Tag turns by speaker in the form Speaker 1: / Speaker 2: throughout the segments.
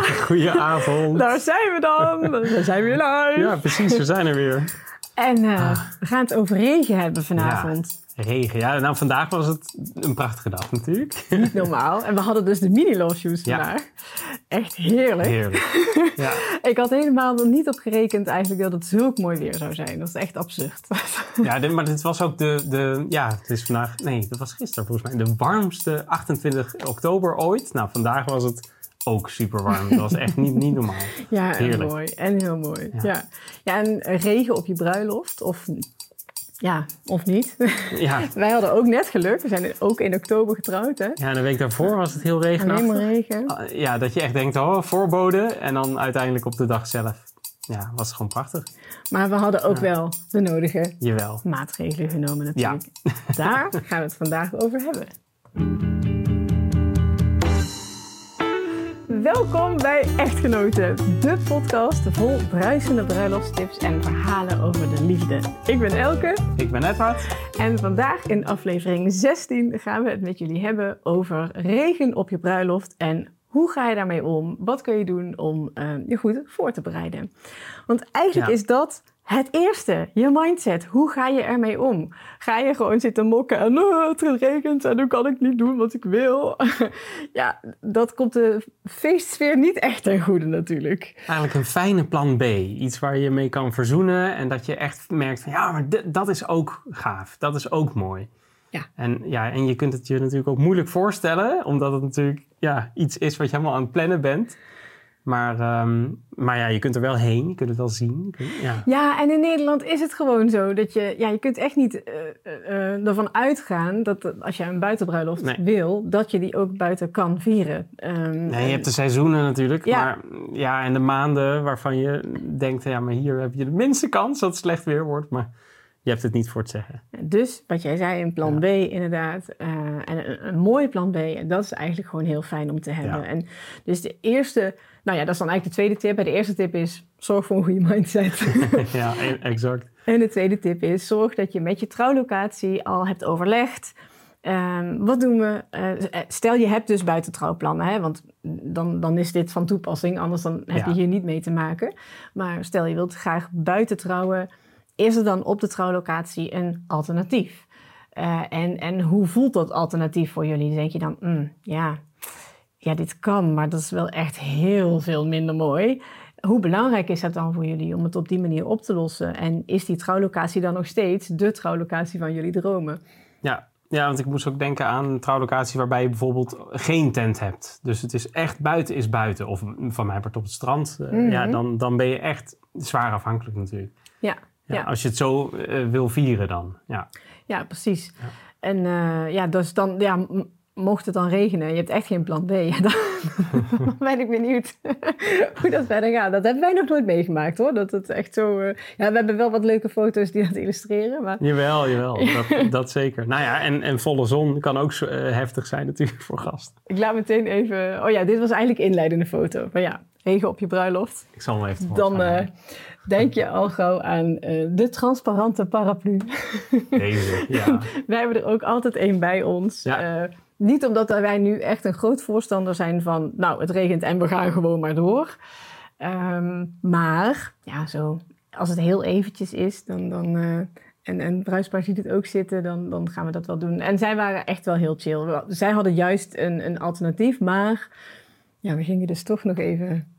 Speaker 1: Goedenavond.
Speaker 2: Daar zijn we dan. We zijn weer live.
Speaker 1: Ja, precies. We zijn er weer.
Speaker 2: En uh, we gaan het over regen hebben vanavond.
Speaker 1: Ja, regen. Ja, nou vandaag was het een prachtige dag natuurlijk.
Speaker 2: Niet normaal. En we hadden dus de mini shoes vandaag. Ja. Echt heerlijk.
Speaker 1: Heerlijk. Ja.
Speaker 2: Ik had helemaal nog niet op gerekend eigenlijk dat het zulk mooi weer zou zijn. Dat is echt absurd.
Speaker 1: Ja, dit, maar dit was ook de, de... Ja, het is vandaag... Nee, dat was gisteren volgens mij. De warmste 28 oktober ooit. Nou, vandaag was het ook super warm. Dat was echt niet, niet normaal.
Speaker 2: Ja,
Speaker 1: Heerlijk.
Speaker 2: en mooi. En heel mooi. Ja. Ja. ja, en regen op je bruiloft of... Ja, of niet.
Speaker 1: Ja.
Speaker 2: Wij hadden ook net geluk. We zijn ook in oktober getrouwd, hè?
Speaker 1: Ja, de week daarvoor was het heel regenachtig.
Speaker 2: Alleen regen.
Speaker 1: Ja, dat je echt denkt, oh, voorbode. En dan uiteindelijk op de dag zelf. Ja, was gewoon prachtig.
Speaker 2: Maar we hadden ook
Speaker 1: Ja.
Speaker 2: wel de nodige
Speaker 1: Jawel.
Speaker 2: maatregelen genomen natuurlijk. Daar gaan we het vandaag over hebben. Welkom bij Echtgenoten, de podcast vol bruisende bruiloftstips en verhalen over de liefde. Ik ben Elke
Speaker 1: Ik ben Edward.
Speaker 2: en vandaag in aflevering 16 gaan we het met jullie hebben over regen op je bruiloft en hoe ga je daarmee om? Wat kun je doen om eh, je goed voor te bereiden? Want eigenlijk
Speaker 1: Ja.
Speaker 2: is dat het eerste, je mindset. Hoe ga je ermee om? Ga je gewoon zitten mokken en "Oh, het regent en nu kan ik niet doen wat ik wil? ja, dat komt de feestsfeer niet echt ten goede natuurlijk.
Speaker 1: Eigenlijk een fijne plan B. Iets waar je mee kan verzoenen. En dat je echt merkt van ja, maar dat is ook gaaf. Dat is ook mooi.
Speaker 2: Ja.
Speaker 1: En, ja, en je kunt het je natuurlijk ook moeilijk voorstellen. Omdat het natuurlijk ja, iets is wat je helemaal aan het plannen bent. Maar, ehm, maar ja, je kunt er wel heen. Je kunt het wel zien. Kunt- ja.
Speaker 2: Ja, en in Nederland is het gewoon zo dat je, ja, je kunt echt niet eh, eh, ervan uitgaan dat als je een buitenbruiloft
Speaker 1: Nee.
Speaker 2: wil, dat je die ook buiten kan vieren. Ehm,
Speaker 1: Nee, je hebt de seizoenen natuurlijk.
Speaker 2: Ja.
Speaker 1: Maar ja, en de maanden waarvan je denkt, ja, maar hier heb je de minste kans dat het slecht weer wordt. Maar je hebt het niet voor het zeggen.
Speaker 2: Dus wat jij zei, een plan
Speaker 1: Ja.
Speaker 2: B inderdaad. eh, en een, een mooi plan B. En dat is eigenlijk gewoon heel fijn om te hebben.
Speaker 1: Ja.
Speaker 2: En dus de eerste, nou ja, dat is dan eigenlijk de tweede tip. De eerste tip is, zorg voor een goede mindset.
Speaker 1: ja, e- exact.
Speaker 2: En de tweede tip is: zorg dat je met je trouwlocatie al hebt overlegd. Ehm, wat doen we? Eh, stel je hebt dus buitentrouwplannen, hè, want dan, dan is dit van toepassing, anders dan heb
Speaker 1: Ja.
Speaker 2: je hier niet mee te maken. Maar stel je wilt graag buiten trouwen, is er dan op de trouwlocatie een alternatief? Eh, en, en hoe voelt dat alternatief voor jullie? Denk je dan, "Mm, ja, ja, dit kan, maar dat is wel echt heel veel minder mooi. Hoe belangrijk is dat dan voor jullie om het op die manier op te lossen? En is die trouwlocatie dan nog steeds de trouwlocatie van jullie dromen?
Speaker 1: Ja. ja, want ik moest ook denken aan een trouwlocatie waarbij je bijvoorbeeld geen tent hebt. Dus het is echt buiten is buiten. Of van mij part op het strand. Eh,
Speaker 2: Mhm.
Speaker 1: Ja, dan, dan ben je echt zwaar afhankelijk natuurlijk.
Speaker 2: Ja,
Speaker 1: Ja,
Speaker 2: Ja.
Speaker 1: Als je het zo eh, wil vieren dan. Ja.
Speaker 2: ja precies.
Speaker 1: Ja.
Speaker 2: En eh, ja, dus dan, ja, mocht het dan regenen, je hebt echt geen plan B, dan, dan ben ik benieuwd hoe dat verder gaat. Dat hebben wij nog nooit meegemaakt hoor. Dat het echt zo. eh, ja, we hebben wel wat leuke foto's die dat illustreren, maar
Speaker 1: Jawel, jawel. Dat, dat zeker. Nou ja, en, en volle zon kan ook zo, eh, heftig zijn natuurlijk voor gast.
Speaker 2: ik laat meteen even. Oh ja, dit was eigenlijk inleidende foto. Maar ja, regen op je bruiloft.
Speaker 1: Ik zal hem even
Speaker 2: Dan eh, denk je al gauw aan de transparante paraplu.
Speaker 1: Deze, ja.
Speaker 2: wij hebben er ook altijd één bij ons.
Speaker 1: Ja.
Speaker 2: Niet omdat wij nu echt een groot voorstander zijn van... nou, het regent en we gaan gewoon maar door. Ehm, maar, ja, zo, als het heel eventjes is... Dan, dan, eh, en, en ziet het ook zitten, dan, dan gaan we dat wel doen. En zij waren echt wel heel chill. Zij hadden juist een, een alternatief, maar... Ja, we gingen dus toch nog even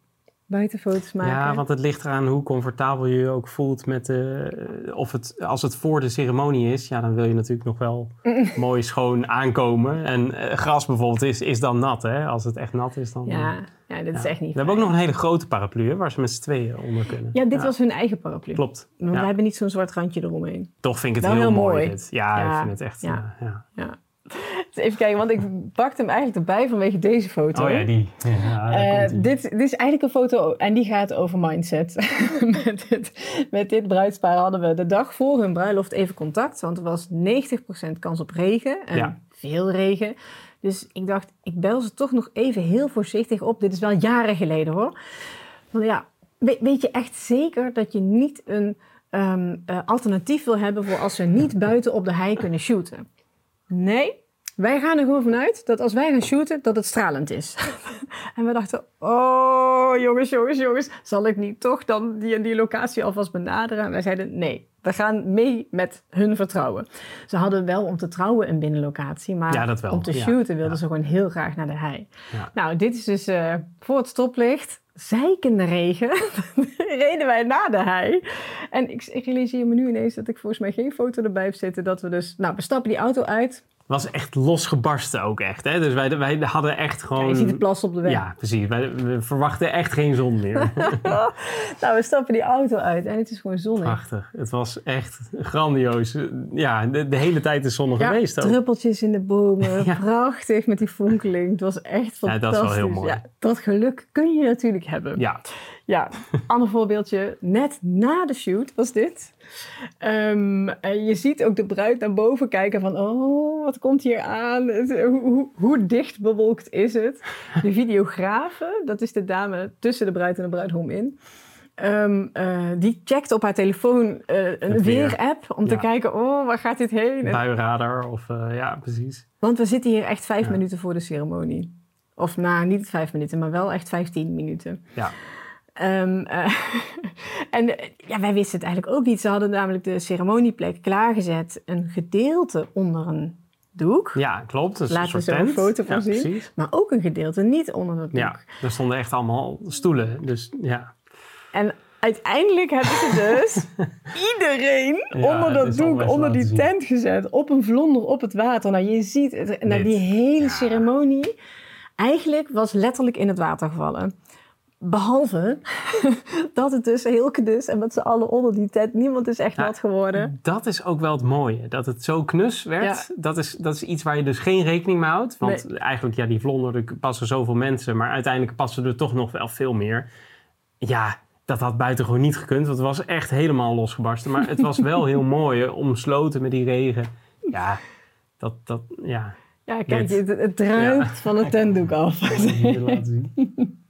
Speaker 2: buitenfoto's maken.
Speaker 1: Ja, want het ligt eraan hoe comfortabel je je ook voelt met de, of het, als het voor de ceremonie is, ja, dan wil je natuurlijk nog wel mooi schoon aankomen. En eh, gras bijvoorbeeld is, is dan nat, hè? Als het echt nat is, dan...
Speaker 2: Ja, ja dit is echt niet
Speaker 1: We hebben ook nog een hele grote paraplu, waar ze met z'n tweeën onder kunnen.
Speaker 2: Ja, dit was hun eigen paraplu.
Speaker 1: Klopt.
Speaker 2: Maar
Speaker 1: Ja.
Speaker 2: we hebben niet zo'n zwart randje eromheen.
Speaker 1: Toch vind ik het
Speaker 2: Wel
Speaker 1: heel,
Speaker 2: heel
Speaker 1: mooi.
Speaker 2: mooi.
Speaker 1: dit. Ja, ik vind het echt...
Speaker 2: ja.
Speaker 1: eh, ja.
Speaker 2: Ja. Dus even kijken, want ik pakte hem eigenlijk erbij vanwege deze foto.
Speaker 1: Oh ja, die. Ja,
Speaker 2: Eh, dit, dit is eigenlijk een foto en die gaat over mindset. met, dit, met dit bruidspaar hadden we de dag voor hun bruiloft even contact. Want er was 90% kans op regen. En
Speaker 1: Ja.
Speaker 2: veel regen. Dus ik dacht, ik bel ze toch nog even heel voorzichtig op. Dit is wel jaren geleden hoor. Want ja, we- weet je echt zeker dat je niet een ehm, eh, alternatief wil hebben voor als ze niet buiten op de hei kunnen shooten? Nee? Wij gaan er gewoon vanuit dat als wij gaan shooten, dat het stralend is. en we dachten, oh jongens, jongens, jongens, zal ik niet toch dan die die locatie alvast benaderen? En wij zeiden, nee, we gaan mee met hun vertrouwen. Ze hadden wel om te trouwen een binnenlocatie, maar
Speaker 1: Ja,
Speaker 2: om te
Speaker 1: Ja,
Speaker 2: shooten wilden
Speaker 1: ja.
Speaker 2: ze gewoon heel graag naar de hei. Nou, dit is dus eh, voor het stoplicht, zeikende regen, reden wij naar de hei. En ik, ik realiseer me nu ineens dat ik volgens mij geen foto erbij heb zitten. Dat we dus, nou, we stappen die auto uit.
Speaker 1: Was echt losgebarsten ook echt. Hè? Dus wij, wij hadden echt gewoon...
Speaker 2: Ja, je ziet het plas op de weg.
Speaker 1: Ja, precies. Wij, we verwachten echt geen zon meer.
Speaker 2: nou, we stappen die auto uit en het is gewoon zonnig.
Speaker 1: Prachtig. Het was echt grandioos. Ja, de, de hele tijd is zonnig
Speaker 2: Ja,
Speaker 1: geweest ook.
Speaker 2: druppeltjes in de bomen,
Speaker 1: Ja.
Speaker 2: prachtig met die fonkeling. Het was echt
Speaker 1: Ja,
Speaker 2: fantastisch.
Speaker 1: dat is wel heel mooi.
Speaker 2: Ja, dat geluk kun je natuurlijk hebben.
Speaker 1: Ja,
Speaker 2: Ja, ander voorbeeldje. Net na de shoot was dit. Ehm, en je ziet ook de bruid naar boven kijken van... Oh, wat komt hier aan? Hoe, hoe, hoe dicht bewolkt is het? De videografe, dat is de dame tussen de bruid en de bruidegom in... eh, die checkt op haar telefoon eh, een
Speaker 1: weer.
Speaker 2: weerapp om te kijken... Oh, waar gaat dit heen? En-
Speaker 1: buienradar of... eh, ja, precies.
Speaker 2: want we zitten hier echt vijf
Speaker 1: Ja.
Speaker 2: minuten voor de ceremonie. Of nou, niet vijf minuten, maar wel echt vijftien minuten.
Speaker 1: Ja,
Speaker 2: Ehm, eh, en eh, ja, wij wisten het eigenlijk ook niet. Ze hadden namelijk de ceremonieplek klaargezet. Een gedeelte onder een doek.
Speaker 1: ja klopt. Dus
Speaker 2: Laten we zo een foto van
Speaker 1: ja,
Speaker 2: zien.
Speaker 1: Precies.
Speaker 2: Maar ook een gedeelte niet onder het doek.
Speaker 1: Ja, er stonden echt allemaal stoelen. Dus ja,
Speaker 2: En uiteindelijk hebben ze dus iedereen
Speaker 1: Ja,
Speaker 2: onder dat doek, onder die
Speaker 1: zien.
Speaker 2: tent gezet. Op een vlonder op het water. Nou, je ziet, het, nou, die hele
Speaker 1: Ja.
Speaker 2: ceremonie eigenlijk was letterlijk in het water gevallen. Behalve dat het dus heel dus en met z'n allen onder die tent. Niemand is echt nat geworden.
Speaker 1: dat is ook wel het mooie. Dat het zo knus werd.
Speaker 2: Ja.
Speaker 1: Dat, is, dat is iets waar je dus geen rekening mee houdt. Want eigenlijk, ja, die vlonder, er passen zoveel mensen. Maar uiteindelijk passen er toch nog wel veel meer. Ja, dat had buiten gewoon niet gekund. Want het was echt helemaal losgebarsten. Maar het was wel heel mooi. Omsloten met die regen. Ja, dat, dat, ja.
Speaker 2: Ja, kijk, het, het druipt
Speaker 1: Ja.
Speaker 2: van het tentdoek af.
Speaker 1: Ik laten zien.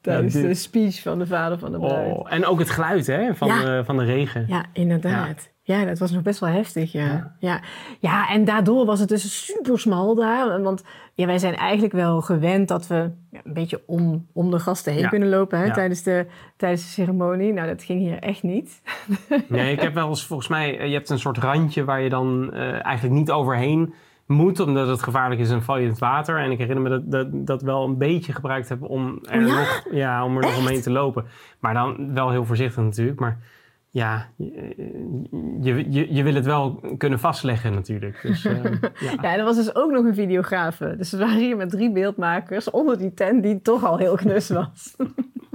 Speaker 2: Tijdens
Speaker 1: dit-
Speaker 2: de speech van de vader van de bruid.
Speaker 1: Oh, en ook het geluid hè, van,
Speaker 2: Ja.
Speaker 1: de, van de regen.
Speaker 2: Ja, inderdaad. Ja. dat was nog best wel heftig, ja.
Speaker 1: Ja.
Speaker 2: Ja, ja. en daardoor was het dus super smal daar. Want ja, wij zijn eigenlijk wel gewend dat we ja, een beetje om, om de gasten heen
Speaker 1: Ja.
Speaker 2: kunnen lopen hè,
Speaker 1: Ja.
Speaker 2: tijdens, de, tijdens de ceremonie. Nou, dat ging hier echt niet.
Speaker 1: Nee, ik heb wel eens volgens mij, eh, je hebt een soort randje waar je dan eh, eigenlijk niet overheen moet, omdat het gevaarlijk is en val je in het water. En ik herinner me dat dat, dat wel een beetje gebruikt heb om er,
Speaker 2: Oh ja?
Speaker 1: nog, ja, om er nog omheen te lopen. Maar dan wel heel voorzichtig natuurlijk. Maar ja, je, je, je, wil het wel kunnen vastleggen natuurlijk. Dus, eh, ja.
Speaker 2: Ja, en er was dus ook nog een videografe. Dus we waren hier met drie beeldmakers onder die tent die toch al heel knus was.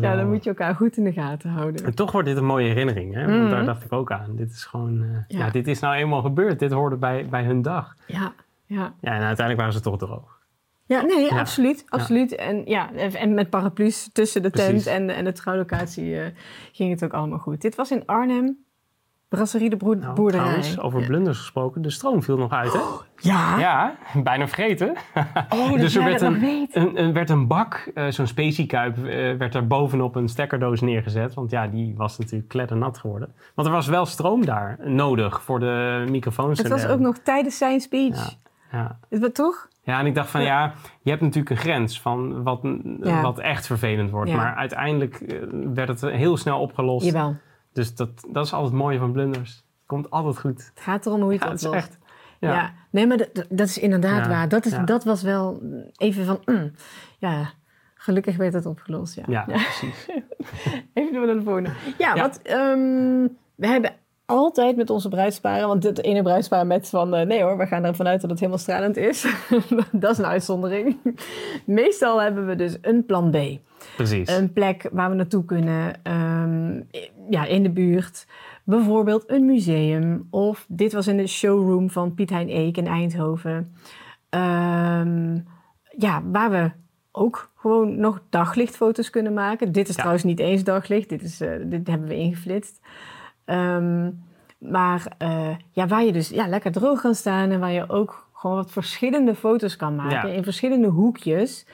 Speaker 2: ja, dan moet je elkaar goed in de gaten houden.
Speaker 1: En toch wordt dit een mooie herinnering, hè? Want
Speaker 2: Mhm.
Speaker 1: daar dacht ik ook aan. Dit is gewoon, eh,
Speaker 2: Ja.
Speaker 1: ja. dit is nou eenmaal gebeurd. Dit hoorde bij, bij hun dag.
Speaker 2: Ja, ja.
Speaker 1: Ja, en uiteindelijk waren ze toch droog.
Speaker 2: Ja, nee,
Speaker 1: Ja.
Speaker 2: absoluut. absoluut. En, ja, en met paraplu's tussen de tent en, en de trouwlocatie eh, ging het ook allemaal goed. Dit was in Arnhem, Brasserie de Broer-
Speaker 1: Nou,
Speaker 2: Boerderij.
Speaker 1: trouwens, over blunders gesproken. De stroom viel nog uit, hè?
Speaker 2: Ja?
Speaker 1: Ja, bijna vergeten.
Speaker 2: Oh, dat
Speaker 1: dus er werd een,
Speaker 2: weet.
Speaker 1: een, een- werd een bak, eh, zo'n speciekuip, eh, werd er bovenop een stekkerdoos neergezet. Want ja, die was natuurlijk kletternat geworden. Want er was wel stroom daar nodig voor de microfoons.
Speaker 2: Het
Speaker 1: en
Speaker 2: was ook nog tijdens zijn speech.
Speaker 1: Ja, ja.
Speaker 2: Is dat toch?
Speaker 1: ja, en ik dacht van ja, je hebt natuurlijk een grens van wat,
Speaker 2: Ja.
Speaker 1: wat echt vervelend wordt.
Speaker 2: Ja.
Speaker 1: Maar uiteindelijk eh, werd het heel snel opgelost.
Speaker 2: Jawel.
Speaker 1: Dus dat, dat is altijd het mooie van blunders. Komt altijd goed.
Speaker 2: Het gaat erom hoe je het
Speaker 1: Ja, het is
Speaker 2: oplost.
Speaker 1: echt.
Speaker 2: Ja.
Speaker 1: Ja.
Speaker 2: nee, maar dat, dat is inderdaad
Speaker 1: Ja,
Speaker 2: waar. Dat, is, dat was wel even van, mm, ja, gelukkig werd het opgelost. Ja,
Speaker 1: Ja, precies.
Speaker 2: Even door naar de volgende. Ja, wat, ehm, we hebben altijd met onze bruidsparen, want het ene bruidspaar met van, eh, nee hoor, we gaan ervan uit dat het helemaal stralend is. dat is een uitzondering. Meestal hebben we dus een plan B.
Speaker 1: Precies.
Speaker 2: Een plek waar we naartoe kunnen, ehm, ja, in de buurt. Bijvoorbeeld een museum. Of dit was in de showroom van Piet Hein Eek in Eindhoven. Ehm, ja, waar we ook gewoon nog daglichtfoto's kunnen maken. Dit is
Speaker 1: Ja.
Speaker 2: trouwens niet eens daglicht. Dit, is, eh, dit hebben we ingeflitst. Ehm, maar eh, ja, waar je dus ja, lekker droog kan staan. En waar je ook gewoon wat verschillende foto's kan maken.
Speaker 1: Ja.
Speaker 2: In verschillende hoekjes.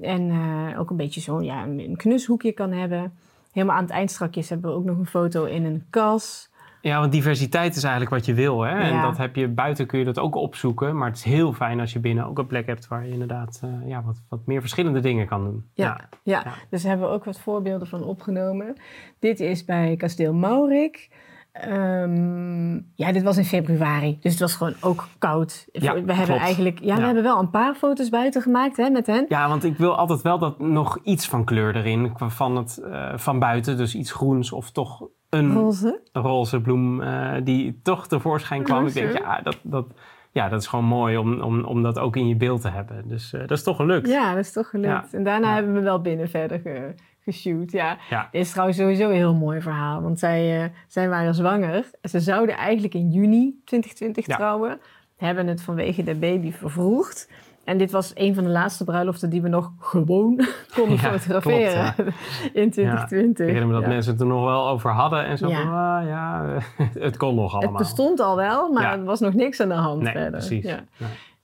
Speaker 2: En eh, ook een beetje zo'n ja, een een knushoekje kan hebben. Helemaal aan het eind strakjes hebben we ook nog een foto in een kas.
Speaker 1: Ja, want diversiteit is eigenlijk wat je wil. Hè? En
Speaker 2: Ja.
Speaker 1: dat heb je buiten kun je dat ook opzoeken. Maar het is heel fijn als je binnen ook een plek hebt waar je inderdaad eh, ja, wat, wat meer verschillende dingen kan doen.
Speaker 2: Ja, ja.
Speaker 1: Ja.
Speaker 2: dus daar hebben we ook wat voorbeelden van opgenomen. Dit is bij Kasteel Maurik. Ehm, ja, dit was in februari, dus het was gewoon ook koud.
Speaker 1: Ja,
Speaker 2: we hebben
Speaker 1: klopt.
Speaker 2: eigenlijk, ja, we hebben wel een paar foto's buiten gemaakt hè, met hen.
Speaker 1: Ja, want ik wil altijd wel dat nog iets van kleur erin van, het, eh, van buiten. Dus iets groens of toch een
Speaker 2: Roze.
Speaker 1: roze bloem eh, die toch tevoorschijn kwam. Ik denk, ja, dat, dat, ja, dat is gewoon mooi om, om, om dat ook in je beeld te hebben. Dus eh, dat is toch gelukt.
Speaker 2: Ja, dat is toch gelukt.
Speaker 1: Ja.
Speaker 2: En daarna hebben we wel binnen verder ge, geshoot. Ja.
Speaker 1: Ja.
Speaker 2: Dit is trouwens sowieso een heel mooi verhaal. Want zij, eh, zij waren zwanger. Ze zouden eigenlijk in juni 2020
Speaker 1: Ja.
Speaker 2: trouwen. Hebben het vanwege de baby vervroegd. En dit was een van de laatste bruiloften die we nog gewoon konden
Speaker 1: Ja,
Speaker 2: fotograferen in 2020.
Speaker 1: Ik herinner me dat mensen het er nog wel over hadden. En zo
Speaker 2: Ja.
Speaker 1: van, ah, ja, het kon nog allemaal.
Speaker 2: Het bestond al wel, maar er was nog niks aan de hand
Speaker 1: Nee,
Speaker 2: verder.
Speaker 1: precies. Nee.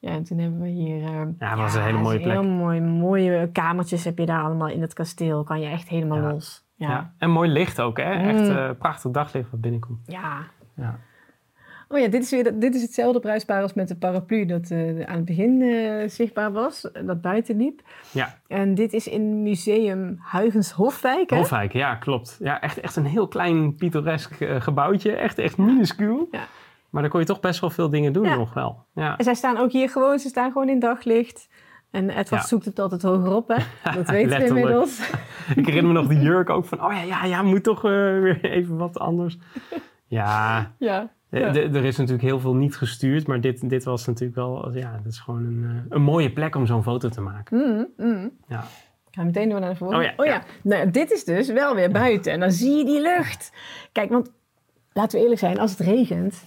Speaker 2: Ja, en toen hebben we hier... eh,
Speaker 1: Ja, het was een hele mooie plek.
Speaker 2: Heel mooi, mooie kamertjes heb je daar allemaal in het kasteel. Kan je echt helemaal
Speaker 1: Ja.
Speaker 2: los.
Speaker 1: Ja.
Speaker 2: Ja.
Speaker 1: En mooi licht ook, hè? Echt
Speaker 2: Mm.
Speaker 1: eh, prachtig daglicht wat binnenkomt.
Speaker 2: ja.
Speaker 1: Ja.
Speaker 2: Oh ja, dit is, weer, dit is hetzelfde bruispaar als met de paraplu dat eh, aan het begin zichtbaar was. Dat buiten liep.
Speaker 1: Ja,
Speaker 2: En dit is in museum Huygens Hofwijk. Hè?
Speaker 1: Hofwijk, ja, klopt. Ja, echt, echt een heel klein pittoresk gebouwtje. Echt, echt minuscuul.
Speaker 2: Ja.
Speaker 1: Maar daar kon je toch best wel veel dingen doen
Speaker 2: Ja.
Speaker 1: nog wel. Ja.
Speaker 2: En zij staan ook hier gewoon, ze staan gewoon in daglicht. En Edward
Speaker 1: Ja.
Speaker 2: zoekt het altijd hoger op, hè? Dat weten we inmiddels.
Speaker 1: Ik herinner me nog die jurk ook van, oh ja, ja, ja, moet toch eh, weer even wat anders. Ja,
Speaker 2: Ja.
Speaker 1: eh,
Speaker 2: Ja.
Speaker 1: er is natuurlijk heel veel niet gestuurd, maar dit, dit was natuurlijk wel, ja, dat is gewoon een, eh, een mooie plek om zo'n foto te maken.
Speaker 2: Mm, mm.
Speaker 1: Ja.
Speaker 2: Ik ga meteen door naar de volgende.
Speaker 1: Oh ja, ja.
Speaker 2: Nou, dit is dus wel weer buiten. En dan zie je die lucht. Kijk, want laten we eerlijk zijn, als het regent...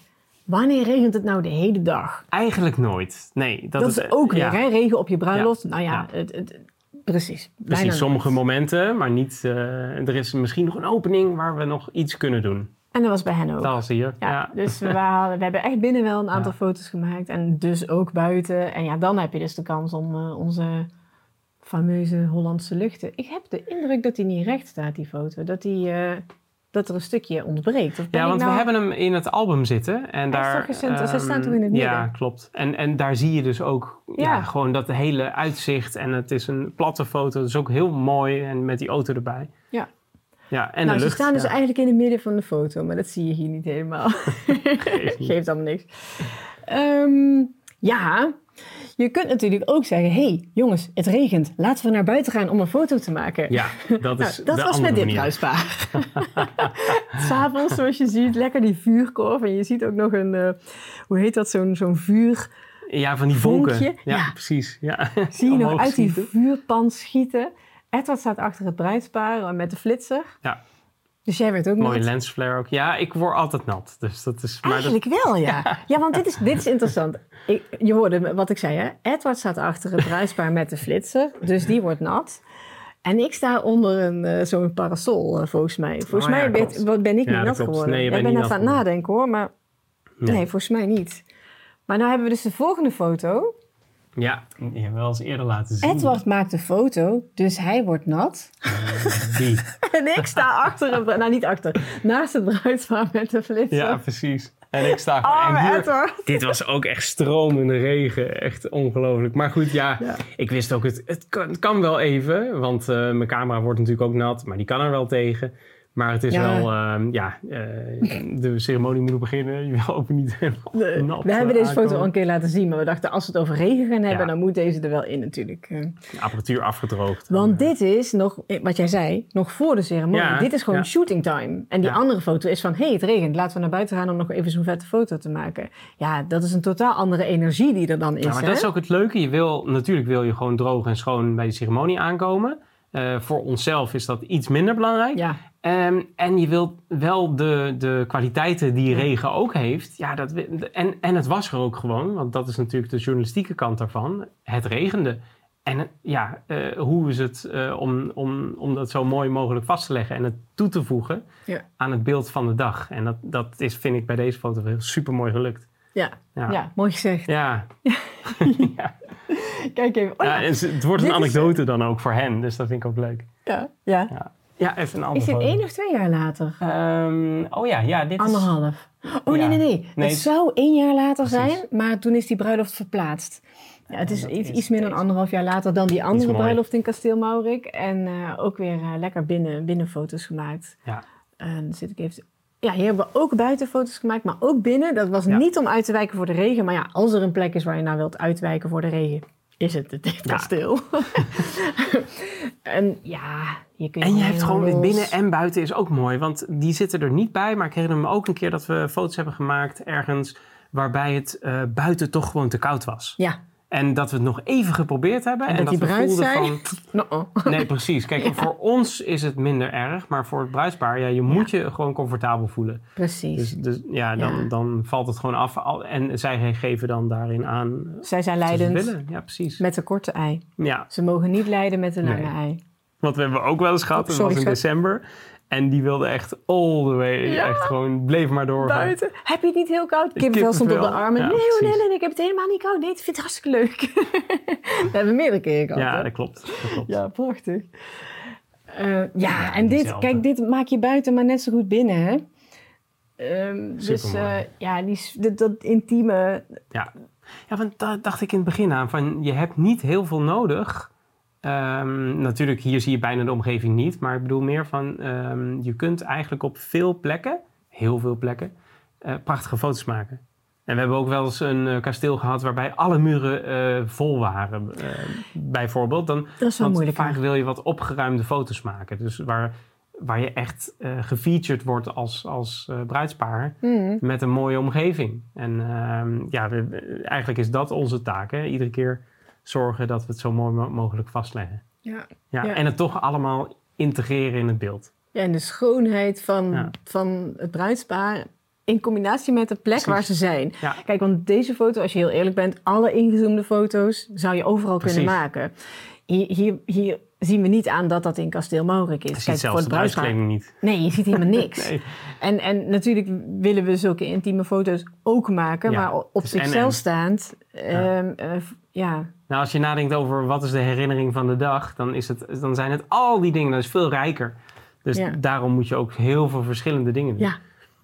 Speaker 2: Wanneer regent het nou de hele dag?
Speaker 1: Eigenlijk nooit. Nee, dat,
Speaker 2: Dat, is
Speaker 1: eh,
Speaker 2: ook weer,
Speaker 1: ja.
Speaker 2: hè? Regen op je bruiloft. Nou ja,
Speaker 1: Ja.
Speaker 2: Het, het, precies.
Speaker 1: Precies, sommige
Speaker 2: nooit.
Speaker 1: momenten, maar niet. eh, er is misschien nog een opening waar we nog iets kunnen doen.
Speaker 2: En dat was bij hen ook.
Speaker 1: Dat was hier.
Speaker 2: Ja,
Speaker 1: Ja.
Speaker 2: dus we, waren, we hebben echt binnen wel een aantal
Speaker 1: Ja.
Speaker 2: foto's gemaakt. En dus ook buiten. En ja, dan heb je dus de kans om eh, onze fameuze Hollandse luchten. Ik heb de indruk dat die niet recht staat, die foto. Dat, die, eh, dat er een stukje ontbreekt. Of
Speaker 1: Ja, want
Speaker 2: nou-
Speaker 1: we hebben hem in het album zitten. En
Speaker 2: Hij
Speaker 1: daar?
Speaker 2: Ze
Speaker 1: ehm,
Speaker 2: staan toch in het
Speaker 1: Ja,
Speaker 2: midden?
Speaker 1: klopt. En, en daar zie je dus ook ja.
Speaker 2: Ja.
Speaker 1: gewoon dat hele uitzicht. En het is een platte foto. Het is ook heel mooi. En met die auto erbij.
Speaker 2: Ja.
Speaker 1: Ja, en
Speaker 2: nou,
Speaker 1: de
Speaker 2: ze
Speaker 1: lucht.
Speaker 2: staan dus
Speaker 1: ja.
Speaker 2: eigenlijk in het midden van de foto, maar dat zie je hier niet helemaal.
Speaker 1: Geeft niet.
Speaker 2: Geeft allemaal niks. Ehm, ja, je kunt natuurlijk ook zeggen: hey, jongens, het regent. Laten we naar buiten gaan om een foto te maken.
Speaker 1: Ja, dat is
Speaker 2: Nou, dat
Speaker 1: de
Speaker 2: was met dit bruispaar. S'avonds, zoals je ziet, lekker die vuurkorf. En je ziet ook nog een, eh, hoe heet dat, zo'n zo'n vuur.
Speaker 1: Ja, van die vonken. Ja,
Speaker 2: Ja.
Speaker 1: precies. Ja.
Speaker 2: Zie je nog uit die vuurpan schieten. Edward staat achter het bruidspaar eh, met de flitser.
Speaker 1: Ja.
Speaker 2: Dus jij werd ook
Speaker 1: Mooie
Speaker 2: nat.
Speaker 1: lensflare ook. Ja, ik word altijd nat. Dus dat is... Maar dat,
Speaker 2: Eigenlijk wel, ja. Ja, want dit is, dit is interessant. Ik, je hoorde wat ik zei, hè? Edward staat achter het bruidspaar met de flitser. Dus die wordt nat. En ik sta onder een, eh, zo'n parasol, eh, volgens mij. Volgens
Speaker 1: Oh ja,
Speaker 2: mij ben, wat ben ik
Speaker 1: Ja,
Speaker 2: niet nat
Speaker 1: klopt.
Speaker 2: geworden.
Speaker 1: Nee, bent niet
Speaker 2: even aan het nadenken, hoor. Maar
Speaker 1: Nee.
Speaker 2: nee. volgens mij niet. Maar nou hebben we dus de volgende foto.
Speaker 1: Ja, die hebben we al eens eerder laten zien.
Speaker 2: Edward maakt de foto, dus hij wordt nat.
Speaker 1: Die.
Speaker 2: En ik sta achter. Nou, niet achter. Naast het bruidspaar met de flitser.
Speaker 1: Ja, precies. En ik sta
Speaker 2: Oh,
Speaker 1: en
Speaker 2: maar
Speaker 1: hier-
Speaker 2: Edward.
Speaker 1: Dit was ook echt stromende regen. Echt ongelooflijk. Maar goed, ja,
Speaker 2: Ja.
Speaker 1: ik wist ook, het, het, kan, het kan wel even. Want eh, mijn camera wordt natuurlijk ook nat. Maar die kan er wel tegen. Maar het is
Speaker 2: Ja.
Speaker 1: wel, ehm, ja, eh, de ceremonie moet beginnen. Je wil ook niet helemaal nat
Speaker 2: we hebben
Speaker 1: eh,
Speaker 2: deze foto al een keer laten zien, maar we dachten als we het over regen gaan hebben,
Speaker 1: Ja.
Speaker 2: dan moet deze er wel in natuurlijk. eh.
Speaker 1: De apparatuur afgedroogd.
Speaker 2: Want
Speaker 1: En,
Speaker 2: dit is nog, eh, wat jij zei, nog voor de ceremonie.
Speaker 1: Ja,
Speaker 2: dit is gewoon shooting time. En die andere foto is van, hé, hey, het regent, laten we naar buiten gaan om nog even zo'n vette foto te maken. Ja, dat is een totaal andere energie die er dan is.
Speaker 1: Ja, maar
Speaker 2: hè?
Speaker 1: dat is ook het leuke. Je wil, natuurlijk wil je gewoon droog en schoon bij de ceremonie aankomen. Eh, voor onszelf is dat iets minder belangrijk.
Speaker 2: Ja,
Speaker 1: Ehm, en je wilt wel de, de kwaliteiten die regen ook heeft. Ja, dat, en, en het was er ook gewoon, want dat is natuurlijk de journalistieke kant daarvan. Het regende. En het- ja, eh, hoe is het eh, om, om, om dat zo mooi mogelijk vast te leggen en het toe te voegen
Speaker 2: Ja.
Speaker 1: aan het beeld van de dag? En dat, dat is, vind ik bij deze foto heel super mooi gelukt.
Speaker 2: ja,
Speaker 1: Ja.
Speaker 2: ja. mooi gezegd.
Speaker 1: Ja,
Speaker 2: Kijk even. Oh,
Speaker 1: ja
Speaker 2: ja.
Speaker 1: en het wordt een
Speaker 2: is-
Speaker 1: anekdote dan ook voor hen, dus dat vind ik ook leuk.
Speaker 2: Ja, ja.
Speaker 1: Ja. Even een andere
Speaker 2: Is dit één of twee jaar later?
Speaker 1: Ehm, oh ja, ja, dit is...
Speaker 2: Anderhalf. Oh
Speaker 1: Ja.
Speaker 2: nee, nee, nee.
Speaker 1: Nee,
Speaker 2: Het zou één jaar later
Speaker 1: Precies.
Speaker 2: zijn, maar toen is die bruiloft verplaatst. Ja, het is iets, iets meer dan anderhalf jaar later dan die andere bruiloft in Kasteel Maurik. En eh, ook weer eh, lekker binnen, binnen foto's gemaakt.
Speaker 1: Ja.
Speaker 2: En dan zit ik even... Ja, hier hebben we ook buiten foto's gemaakt, maar ook binnen. Dat was
Speaker 1: Ja.
Speaker 2: niet om uit te wijken voor de regen. Maar ja, als er een plek is waar je nou wilt uitwijken voor de regen, is het het dit kasteel. en ja, je kunt
Speaker 1: En je hebt gewoon
Speaker 2: los.
Speaker 1: binnen en buiten is ook mooi. Want die zitten er niet bij. Maar ik herinner me ook een keer dat we foto's hebben gemaakt ergens... waarbij het eh, buiten toch gewoon te koud was.
Speaker 2: Ja,
Speaker 1: En dat we het nog even geprobeerd hebben.
Speaker 2: En
Speaker 1: En,
Speaker 2: dat
Speaker 1: dat,
Speaker 2: die bruid zei-
Speaker 1: van...
Speaker 2: no
Speaker 1: Nee, precies. Kijk, voor ons is het minder erg. Maar voor het bruidspaar, ja, je moet je gewoon comfortabel voelen.
Speaker 2: precies.
Speaker 1: Dus, dus ja, dan,
Speaker 2: Ja.
Speaker 1: dan valt het gewoon af. En zij geven dan daarin aan
Speaker 2: Zij zijn
Speaker 1: ze
Speaker 2: leidend
Speaker 1: willen. Ja, precies.
Speaker 2: met de korte ei.
Speaker 1: Ja,
Speaker 2: Ze mogen niet leiden met de lange
Speaker 1: Nee.
Speaker 2: ei.
Speaker 1: want we hebben ook wel eens gehad. Dat was in december. En die wilde echt all the way.
Speaker 2: Ja.
Speaker 1: Echt gewoon, bleef maar doorgaan.
Speaker 2: Buiten. Heb je het niet heel koud? Kippenvel stond op de armen.
Speaker 1: Ja,
Speaker 2: nee, nee, nee, nee, ik heb het helemaal niet koud. Nee, ik vind het hartstikke leuk. dat hebben we meerdere keren gehad.
Speaker 1: Ja, dat klopt. Dat klopt.
Speaker 2: ja prachtig. Eh, ja,
Speaker 1: Ja,
Speaker 2: en dit, kijk, dit maak je buiten maar net zo goed binnen, hè? Ehm, dus eh, ja, die, dat, dat intieme...
Speaker 1: Ja. ja, want daar dacht ik in het begin aan. Van, je hebt niet heel veel nodig. Ehm, natuurlijk, hier zie je bijna de omgeving niet. Maar ik bedoel meer van... ehm, je kunt eigenlijk op veel plekken, heel veel plekken... eh, prachtige foto's maken. En we hebben ook wel eens een eh, kasteel gehad... waarbij alle muren eh, vol waren, eh, bijvoorbeeld. Dan,
Speaker 2: Dat is wel moeilijk.
Speaker 1: vaak wil je wat opgeruimde foto's maken. Dus waar, waar je echt gefeatured wordt als, als bruidspaar
Speaker 2: Mhm.
Speaker 1: met een mooie omgeving. En ehm, ja, we- eigenlijk is dat onze taak. Hè? Iedere keer zorgen dat we het zo mooi mo- mogelijk vastleggen.
Speaker 2: Ja.
Speaker 1: Ja,
Speaker 2: Ja.
Speaker 1: En het toch allemaal integreren in het beeld.
Speaker 2: Ja, en de schoonheid van,
Speaker 1: Ja.
Speaker 2: van het bruidspaar in combinatie met de plek
Speaker 1: Precies.
Speaker 2: waar ze zijn.
Speaker 1: Ja.
Speaker 2: Kijk, want deze foto, als je heel eerlijk bent, alle ingezoomde foto's zou je overal kunnen maken. Hier, hier, hier zien we niet aan dat dat in Kasteel Maurik is.
Speaker 1: Je
Speaker 2: Kijk,
Speaker 1: zelfs de
Speaker 2: bruidspaar-
Speaker 1: bruidskleding niet.
Speaker 2: Nee, je ziet helemaal niks.
Speaker 1: Nee.
Speaker 2: En, en natuurlijk willen we zulke intieme foto's ook maken,
Speaker 1: Ja,
Speaker 2: maar op
Speaker 1: het en-en.
Speaker 2: zichzelf staand. ehm, eh, ja.
Speaker 1: Nou, als je nadenkt over wat is de herinnering van de dag, dan, is het, dan zijn het al die dingen. Dat is veel rijker. Dus
Speaker 2: Ja.
Speaker 1: daarom moet je ook heel veel verschillende dingen doen.
Speaker 2: Ja.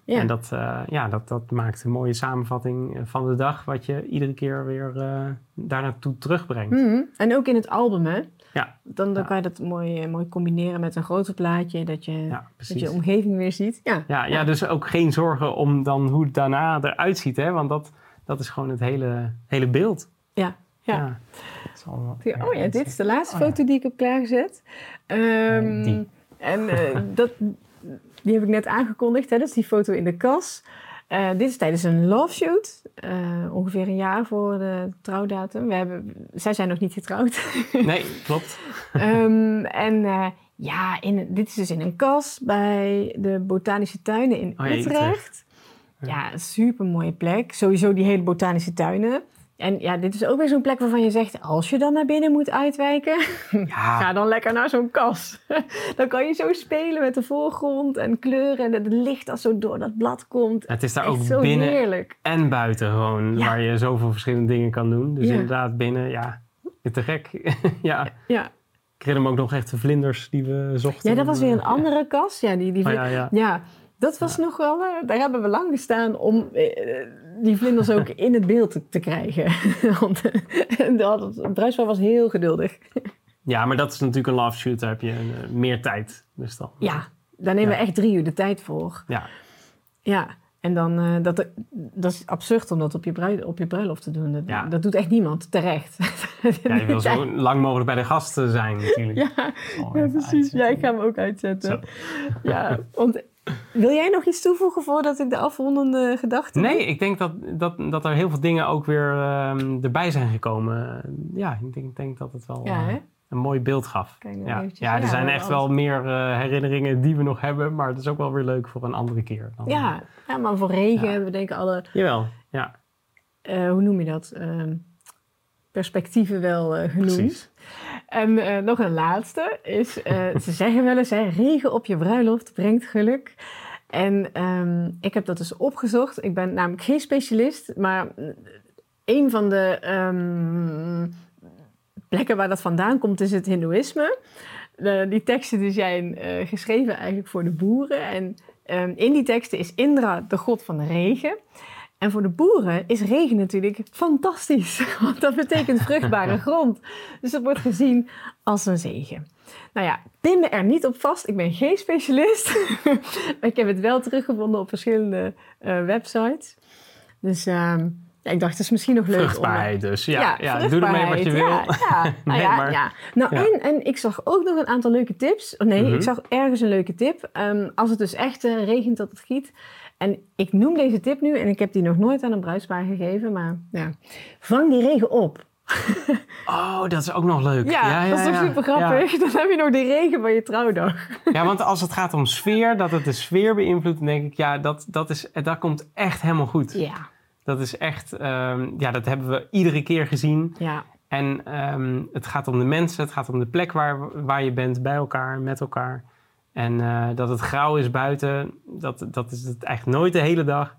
Speaker 2: Ja.
Speaker 1: En dat, eh, ja, dat, dat maakt een mooie samenvatting eh, van de dag, wat je iedere keer weer eh daar naartoe terugbrengt.
Speaker 2: Mhm. En ook in het album, hè?
Speaker 1: Ja.
Speaker 2: Dan, dan
Speaker 1: Ja.
Speaker 2: kan je dat mooi, mooi combineren met een groter plaatje, dat je,
Speaker 1: Ja,
Speaker 2: dat je omgeving weer ziet. Ja,
Speaker 1: Ja, ja, dus ook geen zorgen om dan hoe het daarna eruit ziet, hè? want dat, dat is gewoon het hele, hele beeld.
Speaker 2: ja. Ja.
Speaker 1: Dat is allemaal-
Speaker 2: Oh ja, dit is de laatste
Speaker 1: Oh
Speaker 2: foto die ik heb klaargezet. Ehm,
Speaker 1: die.
Speaker 2: En eh, dat, die heb ik net aangekondigd, hè? dat is die foto in de kas. Eh, dit is tijdens een love shoot, eh, ongeveer een jaar voor de trouwdatum. We hebben, zij zijn nog niet getrouwd.
Speaker 1: Nee, klopt.
Speaker 2: Ehm, en ja, in, dit is dus in een kas bij de Botanische Tuinen in
Speaker 1: Oh
Speaker 2: Utrecht.
Speaker 1: Utrecht.
Speaker 2: Ja, een super mooie plek. Sowieso die hele botanische tuinen. En ja, dit is ook weer zo'n plek waarvan je zegt, als je dan naar binnen moet uitwijken,
Speaker 1: Ja,
Speaker 2: ga dan lekker naar zo'n kas. dan kan je zo spelen met de voorgrond en kleuren en het licht dat zo door dat blad komt.
Speaker 1: het is daar
Speaker 2: Echt
Speaker 1: ook
Speaker 2: zo
Speaker 1: binnen
Speaker 2: heerlijk.
Speaker 1: en buiten gewoon,
Speaker 2: Ja.
Speaker 1: waar je zoveel verschillende dingen kan doen. Dus
Speaker 2: Ja.
Speaker 1: inderdaad, binnen, ja, te gek. ja,
Speaker 2: Ja.
Speaker 1: ik herinner me ook nog echt de vlinders die we zochten.
Speaker 2: ja, dat was weer een andere kas. Ja, die, die
Speaker 1: Oh, ja, ja.
Speaker 2: Ja, dat was nog wel... eh, daar hebben we lang gestaan om eh, die vlinders ook in het beeld te, te krijgen. Want eh, bruidspaar was heel geduldig.
Speaker 1: ja, maar dat is natuurlijk een love shoot, daar heb je eh, meer tijd. Dus dan,
Speaker 2: Ja, daar nemen
Speaker 1: Ja.
Speaker 2: we echt drie uur de tijd voor.
Speaker 1: ja.
Speaker 2: Ja, en dan... eh, dat, dat is absurd om dat op je, op je bruiloft te doen. Dat,
Speaker 1: Ja.
Speaker 2: dat doet echt niemand, terecht.
Speaker 1: Ja, je wil zo lang mogelijk bij de gasten zijn natuurlijk.
Speaker 2: Ja,
Speaker 1: Oh,
Speaker 2: ja precies.
Speaker 1: uitzetten.
Speaker 2: Ja, ik ga hem ook uitzetten.
Speaker 1: Zo.
Speaker 2: Ja, want... Wil jij nog iets toevoegen voordat ik de afrondende gedachten
Speaker 1: Nee, ik denk dat, dat, dat er heel veel dingen ook weer ehm, erbij zijn gekomen. Ja, ik denk, denk dat het wel
Speaker 2: Ja,
Speaker 1: eh, een mooi beeld gaf.
Speaker 2: Kijk nou
Speaker 1: ja. ja, er
Speaker 2: Ja,
Speaker 1: zijn echt wel meer eh, herinneringen die we nog hebben. Maar het is ook wel weer leuk voor een andere keer. Dan,
Speaker 2: Ja, ja, maar voor regen hebben we denk ik alle...
Speaker 1: Jawel, ja,
Speaker 2: eh, hoe noem je dat? Ehm, perspectieven wel genoemd.
Speaker 1: precies.
Speaker 2: En eh, nog een laatste is, eh, ze zeggen wel eens, hè, regen op je bruiloft brengt geluk. En ehm, ik heb dat dus opgezocht. Ik ben namelijk geen specialist, maar een van de ehm, plekken waar dat vandaan komt is het hindoeïsme. de- die teksten die zijn eh, geschreven eigenlijk voor de boeren. En ehm, in die teksten is Indra de god van de regen. En voor de boeren is regen natuurlijk fantastisch. Want dat betekent vruchtbare grond. Dus dat wordt gezien als een zegen. Nou ja, pin me er niet op vast. Ik ben geen specialist. maar ik heb het wel teruggevonden op verschillende eh, websites. Dus ehm, ja, ik dacht, het is misschien nog leuk om...
Speaker 1: Vruchtbaarheid dus. Ja, ja, doe ermee wat je wil.
Speaker 2: Ja, ja, nou
Speaker 1: Nee,
Speaker 2: ja,
Speaker 1: maar-
Speaker 2: ja. Nou. En, en ik zag ook nog een aantal leuke tips. Oh, nee,
Speaker 1: Mhm.
Speaker 2: ik zag ergens een leuke tip. Ehm, als het dus echt eh, regent dat het giet. En ik noem deze tip nu, en ik heb die nog nooit aan een bruidspaar gegeven, maar ja. Vang die regen op.
Speaker 1: Oh, dat is ook nog leuk.
Speaker 2: Ja, dat is toch
Speaker 1: ja.
Speaker 2: super grappig. Dan heb je nog die regen van je trouwdag.
Speaker 1: Ja. Ja, want als het gaat om sfeer, dat het de sfeer beïnvloedt, dan denk ik, ja, dat, dat, is, dat komt echt helemaal goed.
Speaker 2: Ja,
Speaker 1: Dat is echt, ehm, ja, dat hebben we iedere keer gezien.
Speaker 2: ja.
Speaker 1: En ehm, het gaat om de mensen, het gaat om de plek waar, waar je bent, bij elkaar, met elkaar. En eh, dat het grauw is buiten, dat, dat is het eigenlijk nooit de hele dag.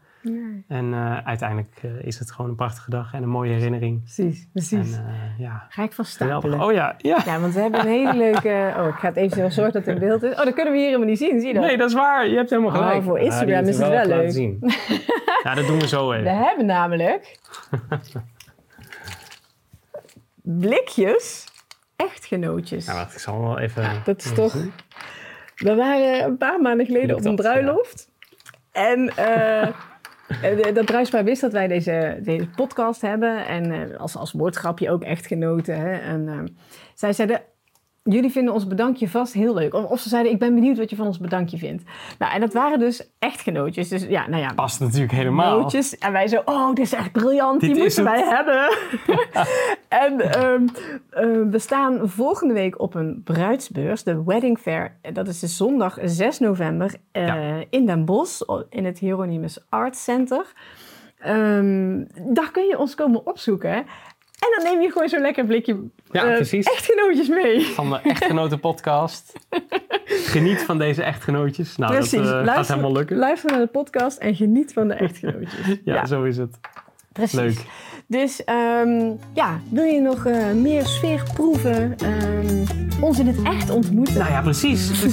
Speaker 1: En eh, uiteindelijk eh, is het gewoon een prachtige dag en een mooie herinnering.
Speaker 2: Precies, precies.
Speaker 1: En ja,
Speaker 2: Ga ik van
Speaker 1: geweldig.
Speaker 2: stapelen.
Speaker 1: Oh ja, ja.
Speaker 2: Ja, want we hebben een hele leuke... Oh, ik ga het even zorgen dat het in beeld is. Oh, dat kunnen we hier helemaal niet zien. Zie je dat?
Speaker 1: Nee, dat is waar. Je hebt helemaal
Speaker 2: Oh,
Speaker 1: gelijk.
Speaker 2: voor Instagram is het wel
Speaker 1: we
Speaker 2: leuk.
Speaker 1: zien. ja, dat doen we zo
Speaker 2: We
Speaker 1: even.
Speaker 2: hebben namelijk blikjes echtgenootjes.
Speaker 1: Ja, wacht, ik zal wel even...
Speaker 2: Dat is toch... We waren een paar maanden geleden op een bruiloft. En eh, dat bruidspaar wist dat wij deze, deze podcast hebben. En eh, als, als woordgrapje ook echtgenoten. Hè? En zij zeiden... Jullie vinden ons bedankje vast heel leuk. Of, of ze zeiden, ik ben benieuwd wat je van ons bedankje vindt. Nou, en dat waren dus echtgenootjes. Dus ja, nou ja,
Speaker 1: Past natuurlijk helemaal.
Speaker 2: nootjes. En wij zo, oh, dit is echt briljant,
Speaker 1: Dit
Speaker 2: die moeten wij hebben. en ehm, eh, we staan volgende week op een bruidsbeurs, de Wedding Fair. Dat is de zondag 6 november eh,
Speaker 1: Ja.
Speaker 2: in Den Bosch, in het Hieronymus Art Center. Ehm, daar kun je ons komen opzoeken. En dan neem je gewoon zo'n lekker blikje
Speaker 1: Ja, precies.
Speaker 2: echtgenootjes mee.
Speaker 1: Van de Echtgenoten podcast. Geniet van deze echtgenootjes. Nou,
Speaker 2: Precies.
Speaker 1: dat eh, gaat helemaal lukken.
Speaker 2: luister naar de podcast en geniet van de echtgenootjes.
Speaker 1: Ja, zo is het.
Speaker 2: Precies.
Speaker 1: Leuk.
Speaker 2: Dus ehm, ja, wil je nog eh, meer sfeer proeven? ehm, ons in het echt ontmoeten?
Speaker 1: Nou ja, precies.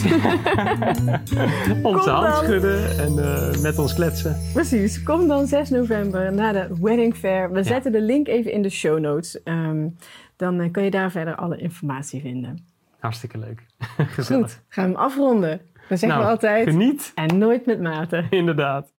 Speaker 1: Onze hand schudden en eh, met ons kletsen.
Speaker 2: Precies, kom dan 6 november naar de Wedding Fair. We zetten de link even in de show notes. Ehm, dan eh, kan je daar verder alle informatie vinden.
Speaker 1: Hartstikke leuk. Gezellig.
Speaker 2: Goed, gaan we hem afronden. Dan zeggen
Speaker 1: Nou,
Speaker 2: we altijd,
Speaker 1: Geniet,
Speaker 2: en nooit met mate.
Speaker 1: inderdaad.